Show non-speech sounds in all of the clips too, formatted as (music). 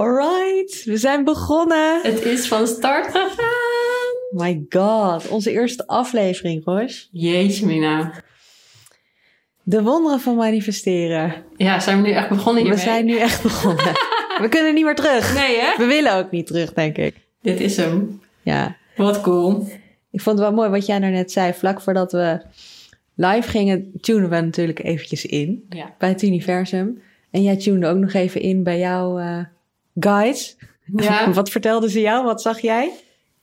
Alright, we zijn begonnen. Het is van start gegaan. My god, onze eerste aflevering, Roos. Jeetje, Mina. De wonderen van manifesteren. Ja, zijn we nu echt begonnen hiermee? We zijn nu echt begonnen. (laughs) we kunnen niet meer terug. Nee, hè? We willen ook niet terug, denk ik. Dit is hem. Ja. Wat cool. Ik vond het wel mooi wat jij nou net zei. Vlak voordat we live gingen, tunen we natuurlijk eventjes in Ja. bij het universum. En jij tunde ook nog even in bij jouw eh guides. Ja. (laughs) Wat vertelden ze jou? Wat zag jij?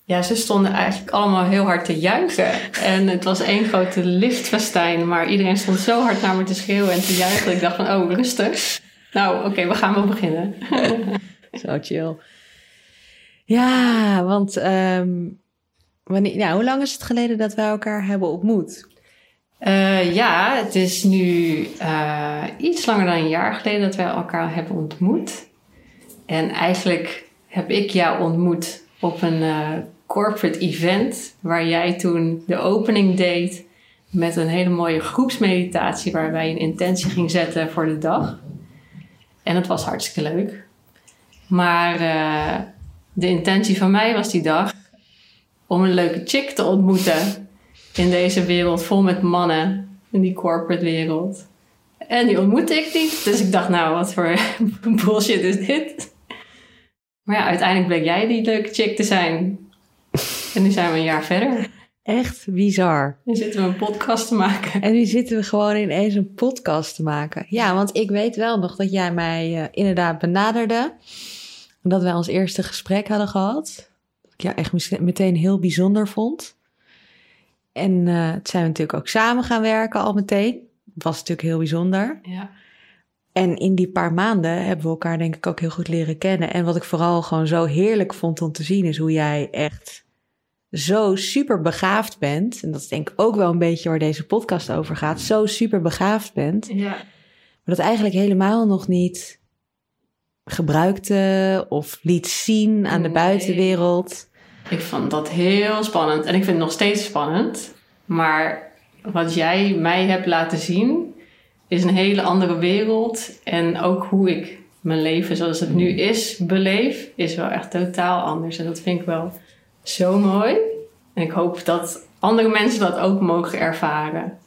ja, ze stonden eigenlijk allemaal heel hard te juichen. En het was één grote liftfestijn. Maar iedereen stond zo hard naar me te schreeuwen en te juichen. Ik dacht van, oh, rustig. Nou, oké, we gaan wel beginnen. (laughs) Zo chill. Ja, want ehm, wanneer, ja, hoe lang is het geleden dat wij elkaar hebben ontmoet? Eh, ja, het is nu eh, iets langer dan een jaar geleden dat wij elkaar hebben ontmoet. En eigenlijk heb ik jou ontmoet op een eh, corporate event waar jij toen de opening deed met een hele mooie groepsmeditatie waarbij je een intentie ging zetten voor de dag. En het was hartstikke leuk. Maar eh, de intentie van mij was die dag om een leuke chick te ontmoeten in deze wereld vol met mannen, in die corporate wereld. En die ontmoette ik niet. Dus ik dacht, nou, wat voor (laughs) bullshit is dit? Maar ja, uiteindelijk bleek jij die leuke chick te zijn. En nu zijn we een jaar verder. Echt bizar. Nu zitten we een podcast te maken. En nu zitten we gewoon ineens een podcast te maken. Ja, want ik weet wel nog dat jij mij eh, inderdaad benaderde. Dat wij ons eerste gesprek hadden gehad. Dat ik jou echt meteen heel bijzonder vond. En het zijn we natuurlijk ook samen gaan werken al meteen. Het was natuurlijk heel bijzonder. Ja. En in die paar maanden hebben we elkaar denk ik ook heel goed leren kennen. En wat ik vooral gewoon zo heerlijk vond om te zien is hoe jij echt zo super begaafd bent. En dat is denk ik ook wel een beetje waar deze podcast over gaat. Zo super begaafd bent. ja. Maar dat eigenlijk helemaal nog niet gebruikte of liet zien aan de Nee. buitenwereld. Ik vond dat heel spannend. En ik vind het nog steeds spannend. Maar wat jij mij hebt laten zien, is een hele andere wereld. En ook hoe ik mijn leven zoals het nu is beleef, is wel echt totaal anders. En dat vind ik wel zo mooi. En ik hoop dat andere mensen dat ook mogen ervaren.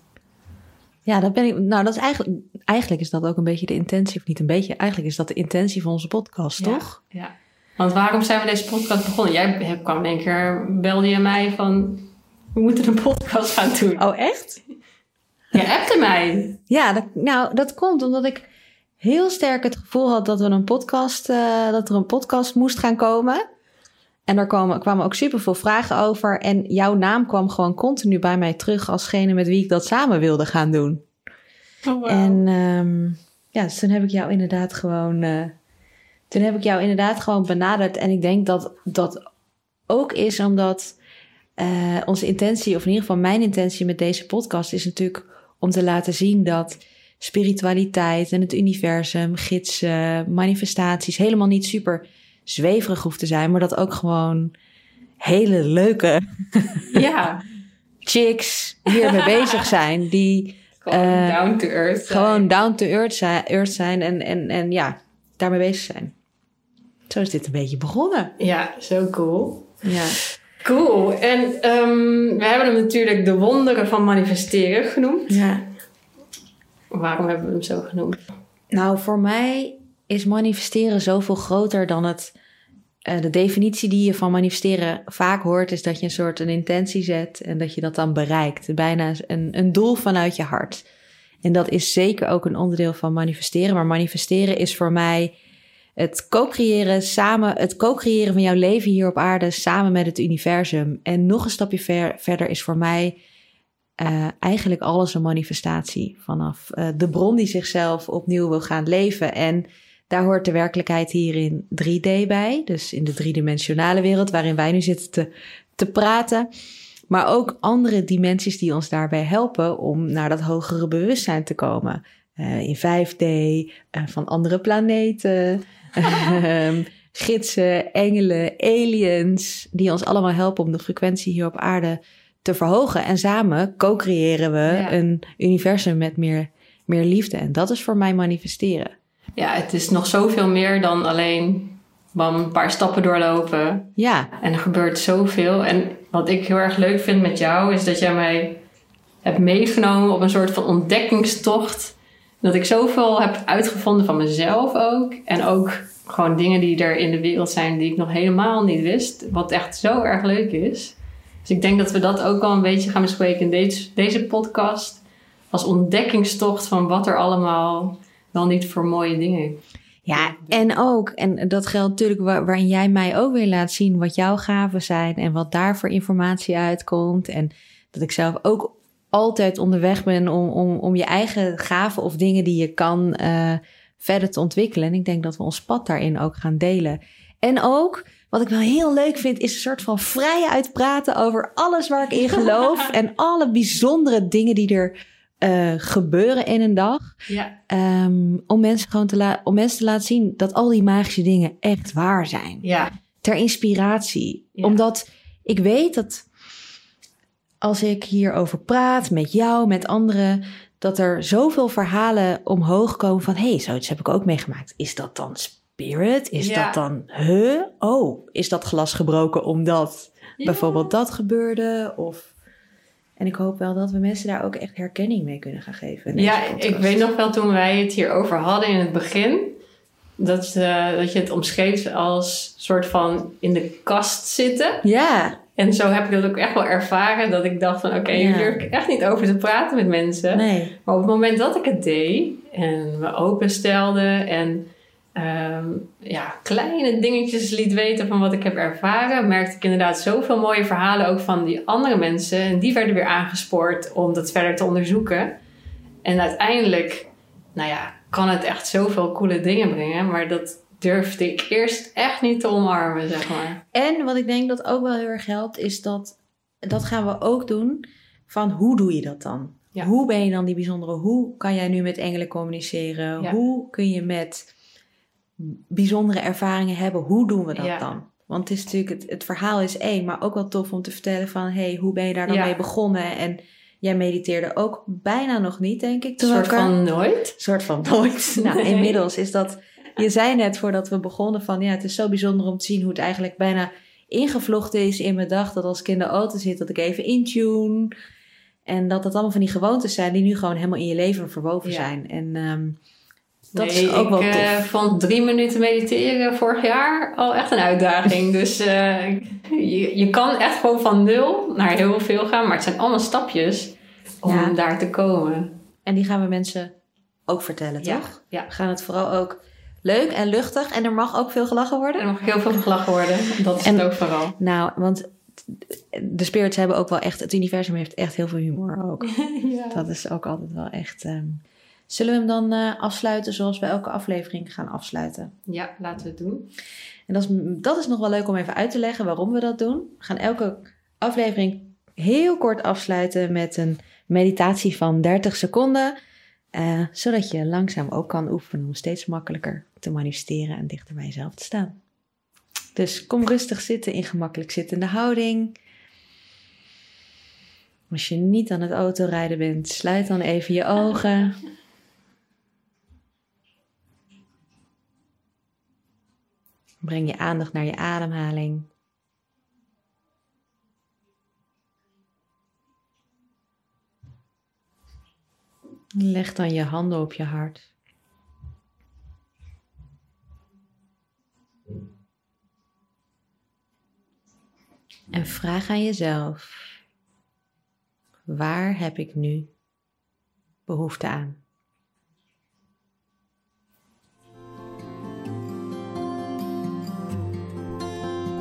Ja, dat ben ik. Nou, dat is eigenlijk. Eigenlijk is dat ook een beetje de intentie, of niet een beetje. Eigenlijk is dat de intentie van onze podcast, toch? Ja. ja. Want waarom zijn we deze podcast begonnen? Jij kwam in één keer, belde je mij van... We moeten een podcast gaan doen. Oh, echt? Je appte mij. Ja, dat, nou, dat komt omdat ik heel sterk het gevoel had dat, we een podcast, eh, dat er een podcast moest gaan komen. En daar kwamen, kwamen ook super veel vragen over. En jouw naam kwam gewoon continu bij mij terug alsgene met wie ik dat samen wilde gaan doen. Oh, En ehm, ja, dus toen heb ik jou inderdaad gewoon. eh, toen heb ik jou inderdaad gewoon benaderd. En ik denk dat dat ook is omdat eh, onze intentie, of in ieder geval mijn intentie met deze podcast, is natuurlijk om te laten zien dat spiritualiteit en het universum, gidsen, manifestaties helemaal niet super zweverig hoeft te zijn, maar dat ook gewoon hele leuke (laughs) ja, chicks hiermee bezig zijn die (laughs) gewoon Eh, down to earth. gewoon down to earth zijn, earth zijn en, en, en ja, daarmee bezig zijn. Zo is dit een beetje begonnen. Ja, zo cool. Ja. Cool. En ehm, we hebben hem natuurlijk de wonderen van manifesteren genoemd. ja. Waarom hebben we hem zo genoemd? Nou, voor mij is manifesteren zoveel groter dan het. eh, de definitie die je van manifesteren vaak hoort, is dat je een soort een intentie zet en dat je dat dan bereikt. Bijna een, een doel vanuit je hart. En dat is zeker ook een onderdeel van manifesteren. Maar manifesteren is voor mij het co-creëren samen, het co-creëren van jouw leven hier op aarde samen met het universum. En nog een stapje ver- verder is voor mij eh, eigenlijk alles een manifestatie vanaf eh, de bron die zichzelf opnieuw wil gaan leven. En Daar hoort de werkelijkheid hier in 3D bij. Dus in de driedimensionale wereld waarin wij nu zitten te, te praten. Maar ook andere dimensies die ons daarbij helpen om naar dat hogere bewustzijn te komen. Uh, in 5D, uh, van andere planeten, ehm, gidsen, engelen, aliens, die ons allemaal helpen om de frequentie hier op aarde te verhogen. En samen co-creëren we Ja. een universum met meer, meer liefde. En dat is voor mij manifesteren. Ja, het is nog zoveel meer dan alleen bam, een paar stappen doorlopen. Ja, En er gebeurt zoveel. En wat ik heel erg leuk vind met jou, is dat jij mij hebt meegenomen op een soort van ontdekkingstocht. Dat ik zoveel heb uitgevonden van mezelf ook. En ook gewoon dingen die er in de wereld zijn die ik nog helemaal niet wist. Wat echt zo erg leuk is. Dus ik denk dat we dat ook wel een beetje gaan bespreken in deze, deze podcast. Als ontdekkingstocht van wat er allemaal wel niet voor mooie dingen Ja, en ook, en dat geldt natuurlijk waar- waarin jij mij ook weer laat zien wat jouw gaven zijn en wat daar voor informatie uitkomt. En dat ik zelf ook altijd onderweg ben om, om, om je eigen gaven of dingen die je kan eh, verder te ontwikkelen. En ik denk dat we ons pad daarin ook gaan delen. En ook, wat ik wel heel leuk vind, is een soort van vrij uitpraten over alles waar ik in (laughs) geloof. en alle bijzondere dingen die er eh, gebeuren in een dag. Ja, Ehm, om, mensen gewoon te om mensen te laten zien dat al die magische dingen echt waar zijn. ja, Ter inspiratie. Ja. Omdat ik weet dat als ik hierover praat met jou, met anderen, dat er zoveel verhalen omhoog komen van: hé, hey, zoiets heb ik ook meegemaakt. Is dat dan spirit? Is Ja. dat dan, huh? Oh, is dat glas gebroken omdat Ja. bijvoorbeeld dat gebeurde? Of. En ik hoop wel dat we mensen daar ook echt herkenning mee kunnen gaan geven. Ja, podcast. ik weet nog wel toen wij het hierover hadden in het begin. Dat, eh, dat je het omschreef als soort van in de kast zitten. Ja, En zo heb ik dat ook echt wel ervaren. Dat ik dacht van oké, hier Ja. durf ik echt niet over te praten met mensen. nee. Maar op het moment dat ik het deed en me openstelde en ehm, ja, kleine dingetjes liet weten van wat ik heb ervaren, merkte ik inderdaad zoveel mooie verhalen ook van die andere mensen. En die werden weer aangespoord om dat verder te onderzoeken. En uiteindelijk, nou ja, kan het echt zoveel coole dingen brengen, maar dat durfde ik eerst echt niet te omarmen, zeg maar. En wat ik denk dat ook wel heel erg helpt, is dat dat gaan we ook doen. Van hoe doe je dat dan? Ja. Hoe ben je dan die bijzondere? Hoe kan jij nu met engelen communiceren? Ja. Hoe kun je met bijzondere ervaringen hebben? Hoe doen we dat Ja. dan? Want het is natuurlijk, het, het verhaal is één, maar ook wel tof om te vertellen van, hey, hoe ben je daar dan mee begonnen? En jij mediteerde ook bijna nog niet, denk ik. Een soort van nooit. soort van nooit. (laughs) Nou, Nee. inmiddels is dat. Je zei net voordat we begonnen van ja, het is zo bijzonder om te zien hoe het eigenlijk bijna ingevlochten is in mijn dag. Dat als ik in de auto zit, dat ik even intune. En dat dat allemaal van die gewoontes zijn die nu gewoon helemaal in je leven verwoven Ja. zijn. En ehm, dat nee, is ook wel ik tof. eh, vond drie minuten mediteren vorig jaar al echt een uitdaging. (laughs) dus eh, je, je kan echt gewoon van nul naar heel veel gaan. Maar het zijn allemaal stapjes om Ja. daar te komen. En die gaan we mensen ook vertellen, Ja, toch? ja. We gaan het vooral ook leuk en luchtig. En er mag ook veel gelachen worden. Er mag heel veel gelachen worden. Dat is En- het ook vooral. Nou, want de spirits hebben ook wel echt... Het universum heeft echt heel veel humor ook. (laughs) ja. Dat is ook altijd wel echt. ehm, Zullen we hem dan eh, afsluiten zoals we elke aflevering gaan afsluiten? ja, laten we het doen. En dat is, dat is nog wel leuk om even uit te leggen waarom we dat doen. We gaan elke aflevering heel kort afsluiten met een meditatie van 30 seconden. Eh, zodat je langzaam ook kan oefenen om steeds makkelijker te manifesteren en dichter bij jezelf te staan. Dus kom rustig zitten in gemakkelijk zittende houding. Als je niet aan het autorijden bent, sluit dan even je ogen. Breng je aandacht naar je ademhaling. Leg dan je handen op je hart. En vraag aan jezelf: waar heb ik nu behoefte aan?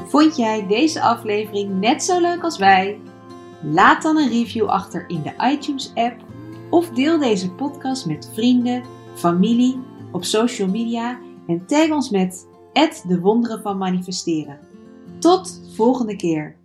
Vond jij deze aflevering net zo leuk als wij? Laat dan een review achter in de iTunes-app of deel deze podcast met vrienden, familie, op social media en tag ons met de wonderen van manifesteren. Tot volgende keer.